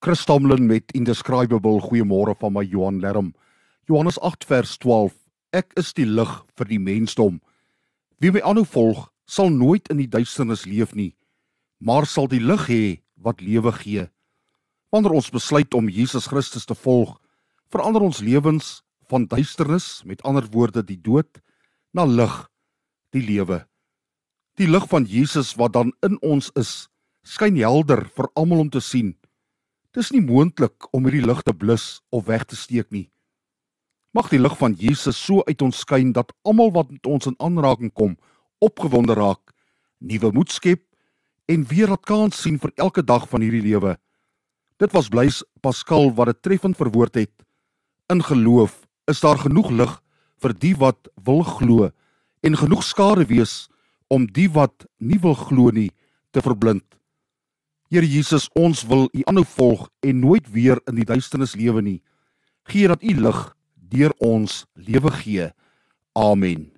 Chris Tomlin met Indescribable goeiemôre van my Johan Lerm. Johannes 8 vers 12. Ek is die lig vir die mensdom. Wie my aanhou volg, sal nooit in die duisternis leef nie, maar sal die lig hê wat lewe gee. Wanneer ons besluit om Jesus Christus te volg, verander ons lewens van duisternis, met ander woorde die dood, na lig, die lewe. Die lig van Jesus wat dan in ons is, skyn helder vir almal om te sien. Dis nie moontlik om hierdie lig te blus of weg te steek nie. Mag die lig van Jesus so uit ons skyn dat almal wat met ons in aanraking kom, opgewonde raak, nuwe moed skep en weer 'n kans sien vir elke dag van hierdie lewe. Dit was Blaise Pascal wat dit treffend verwoord het. In geloof is daar genoeg lig vir die wat wil glo en genoeg skare wees om die wat nie wil glo nie te verblind. Here Jesus, ons wil U aanhou volg en nooit weer in die duisternis lewe nie. Gee dat U lig deur ons lewe gee. Amen.